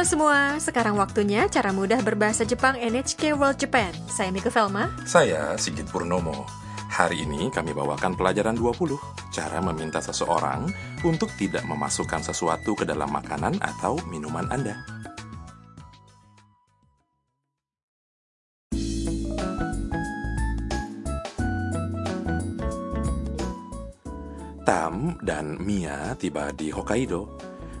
Halo semua, sekarang waktunya cara mudah berbahasa Jepang NHK World Japan. Saya Mika Velma. Saya Sigit Purnomo. Hari ini kami bawakan pelajaran 20, cara meminta seseorang untuk tidak memasukkan sesuatu ke dalam makanan atau minuman Anda. Tam dan Mia tiba di Hokkaido.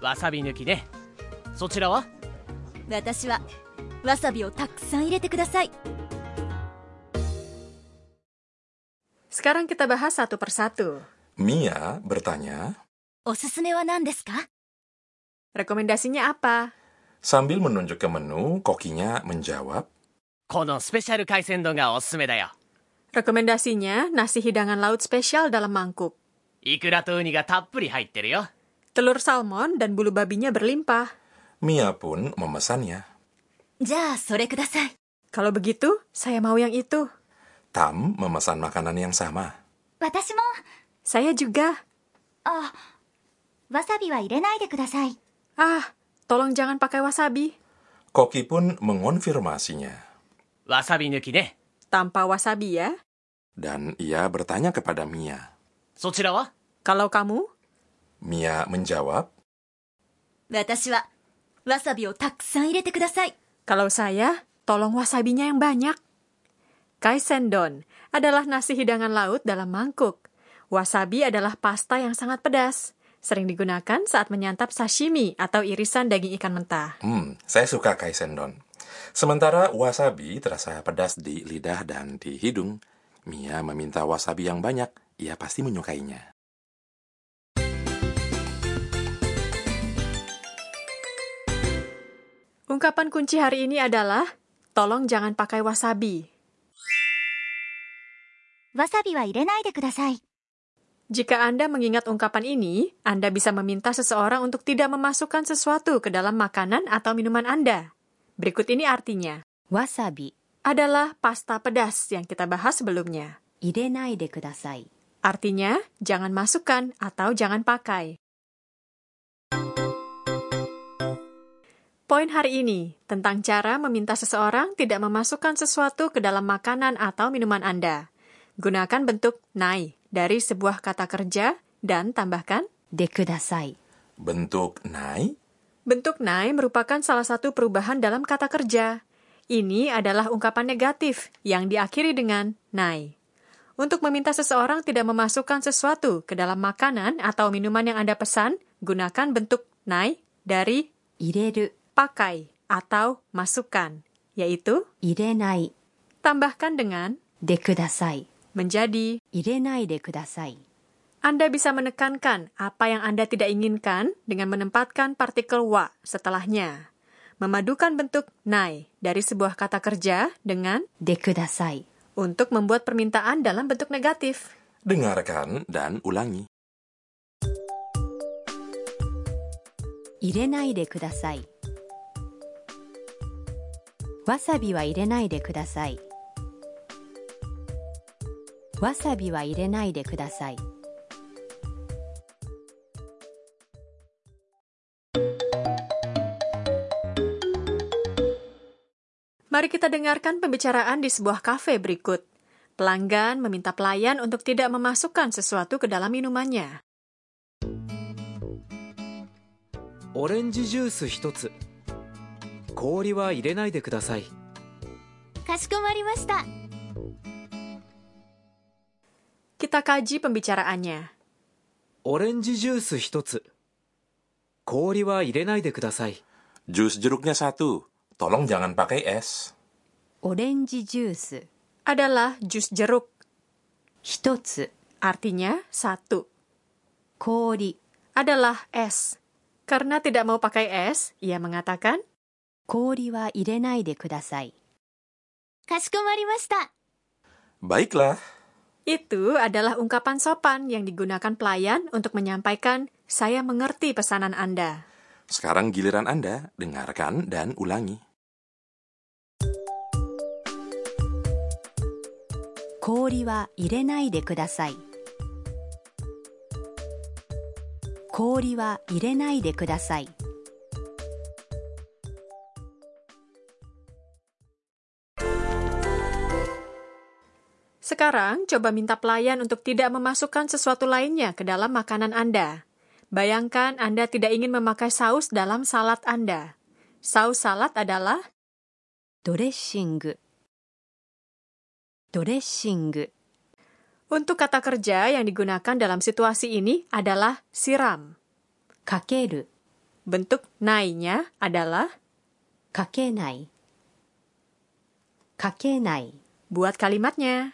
わさび抜きねそちらは私はわさびをたくさん入れてください Sekarang kita bahas satu persatu. Mia bertanya, おすすめは何ですか Rekomendasinya apa? sambil menunjuk ke menu, kokinya menjawab, このスペシャル海鮮丼がおすすめだよ Rekomendasinya nasi hidangan laut spesial dalam mangkuk. イクラとウニがたっぷり入ってるよ Telur salmon dan bulu babinya berlimpah. Mia pun memesannya. Ja, sore kudasai. Kalau begitu, saya mau yang itu. Tam memesan makanan yang sama. Watashi mo. Saya juga. Oh, wasabi wa irenaide kudasai. Ah, tolong jangan pakai wasabi. Koki pun mengonfirmasinya. Wasabi nuki ne. Tanpa wasabi ya. Dan ia bertanya kepada Mia. Sochira wa? Kalau kamu? Mia menjawab, Kalau saya, tolong wasabinya yang banyak. Kaisendon adalah nasi hidangan laut dalam mangkuk. Wasabi adalah pasta yang sangat pedas. Sering digunakan saat menyantap sashimi atau irisan daging ikan mentah. Hmm, saya suka kaisendon. Sementara wasabi terasa pedas di lidah dan di hidung, Mia meminta wasabi yang banyak. Ia pasti menyukainya. Ungkapan kunci hari ini adalah tolong jangan pakai wasabi. Wasabi wa irenai de kudasai. Jika Anda mengingat ungkapan ini, Anda bisa meminta seseorang untuk tidak memasukkan sesuatu ke dalam makanan atau minuman Anda. Berikut ini artinya. Wasabi adalah pasta pedas yang kita bahas sebelumnya. Irenai de kudasai. Artinya, jangan masukkan atau jangan pakai. poin hari ini tentang cara meminta seseorang tidak memasukkan sesuatu ke dalam makanan atau minuman Anda. Gunakan bentuk nai dari sebuah kata kerja dan tambahkan dekudasai. Bentuk nai? Bentuk nai merupakan salah satu perubahan dalam kata kerja. Ini adalah ungkapan negatif yang diakhiri dengan nai. Untuk meminta seseorang tidak memasukkan sesuatu ke dalam makanan atau minuman yang Anda pesan, gunakan bentuk nai dari ireru pakai atau masukkan, yaitu irenai. Tambahkan dengan de kudasai menjadi irenai de kudasai. Anda bisa menekankan apa yang Anda tidak inginkan dengan menempatkan partikel wa setelahnya. Memadukan bentuk nai dari sebuah kata kerja dengan de kudasai untuk membuat permintaan dalam bentuk negatif. Dengarkan dan ulangi. Irenai de kudasai. わさびは入れないでくださいわさびは入れないでください Mari kita dengarkan pembicaraan di sebuah kafe berikut. Pelanggan meminta pelayan untuk tidak memasukkan sesuatu ke dalam minumannya. オレンジジュース一つ 氷は入れないでくださいかしこまりました Kita kaji pembicaraannya. オレンジジュース一つ氷は入れないでください Jus jeruknya satu. Tolong jangan pakai es. オレンジジュース Adalah jus jeruk, 一つ artinya satu. 氷 Adalah es. Karena tidak mau pakai es, ia mengatakan 氷は入れないでください。かしこまりました。 Baiklah, Itu adalah ungkapan sopan yang digunakan pelayan untuk menyampaikan saya mengerti pesanan Anda. sekarang giliran Anda dengarkan dan ulangi. 氷は入れないでください。氷は入れないでください。 Sekarang, coba minta pelayan untuk tidak memasukkan sesuatu lainnya ke dalam makanan Anda. Bayangkan Anda tidak ingin memakai saus dalam salad Anda. Saus salad adalah dressing. Dressing. Untuk kata kerja yang digunakan dalam situasi ini adalah siram. Kakeru. Bentuk nainya adalah kakenai. Kakenai. Buat kalimatnya.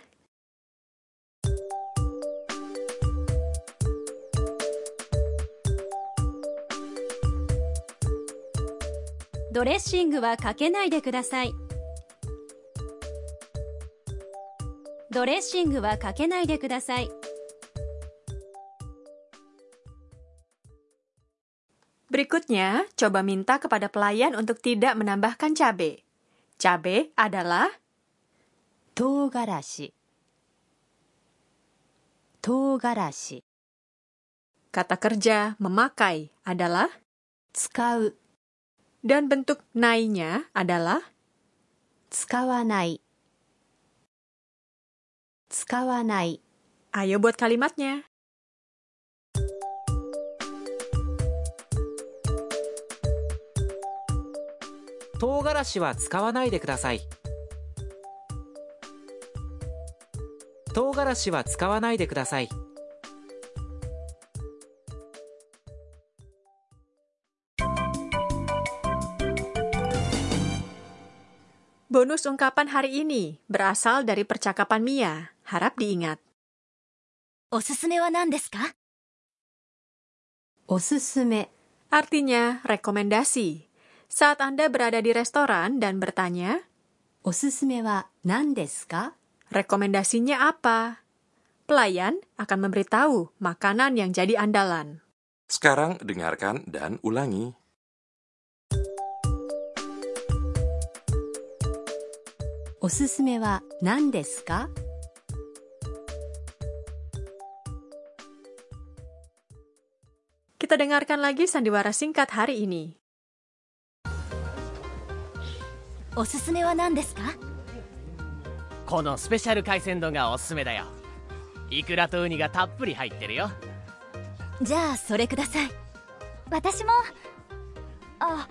ドレッシングはかけないでください。ドレッシングはかけないでください。 Berikutnya, coba minta kepada pelayan untuk tidak menambahkan cabai. Cabai adalah 唐辛子。唐辛子。 kata kerja memakai adalah 使う。 Dan bentuk nainya adalah tsukawanai. Tsukawanai. Ayo buat kalimatnya. Togarashi wa tsukawanai de kudasai. Togarashi wa tsukawanai de kudasai. Bonus ungkapan hari ini berasal dari percakapan Mia. Harap diingat. Osusume wa nan desu ka? Osusume artinya rekomendasi. Saat Anda berada di restoran dan bertanya, Osusume wa nan desu ka? Rekomendasinya apa? Pelayan akan memberitahu makanan yang jadi andalan. Sekarang dengarkan dan ulangi. おすすめは何ですか？Kita dengarkan lagi sandiwara singkat hari ini. おすすめは何ですか？このスペシャル海鮮丼がおすすめだよイクラとウニがたっぷり入ってるよじゃあそれください。私も。あ、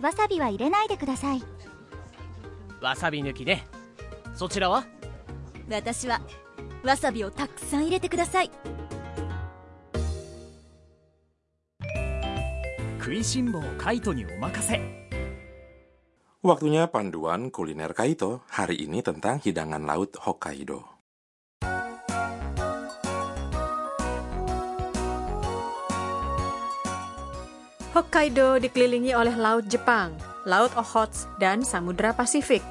わさびは入れないでください。わさび抜きねそちらは私はわさびをたくさん入れてください。食いしん坊カイトにお任せ Waktunya panduan kuliner Kaito hari ini tentang hidangan laut Hokkaido. Hokkaido dikelilingi oleh Laut Jepang, Laut Okhotsk, dan Samudra Pasifik.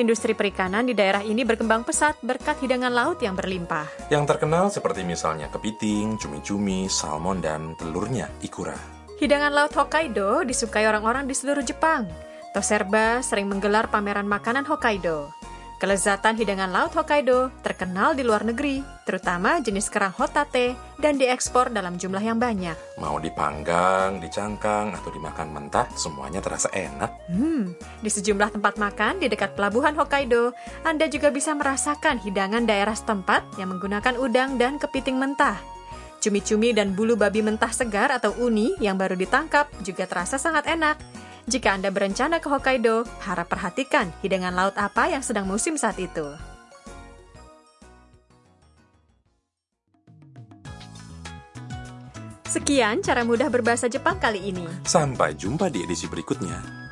Industri perikanan di daerah ini berkembang pesat berkat hidangan laut yang berlimpah. Yang terkenal seperti misalnya kepiting, cumi-cumi, salmon, dan telurnya ikura. Hidangan laut Hokkaido disukai orang-orang di seluruh Jepang. Toserba sering menggelar pameran makanan Hokkaido. Kelezatan hidangan laut Hokkaido terkenal di luar negeri, terutama jenis kerang hotate dan diekspor dalam jumlah yang banyak. Mau dipanggang, dicangkang, atau dimakan mentah, semuanya terasa enak. Hmm, di sejumlah tempat makan di dekat pelabuhan Hokkaido, Anda juga bisa merasakan hidangan daerah setempat yang menggunakan udang dan kepiting mentah. Cumi-cumi dan bulu babi mentah segar atau uni yang baru ditangkap juga terasa sangat enak. Jika Anda berencana ke Hokkaido, harap perhatikan hidangan laut apa yang sedang musim saat itu. Sekian cara mudah berbahasa Jepang kali ini. Sampai jumpa di edisi berikutnya.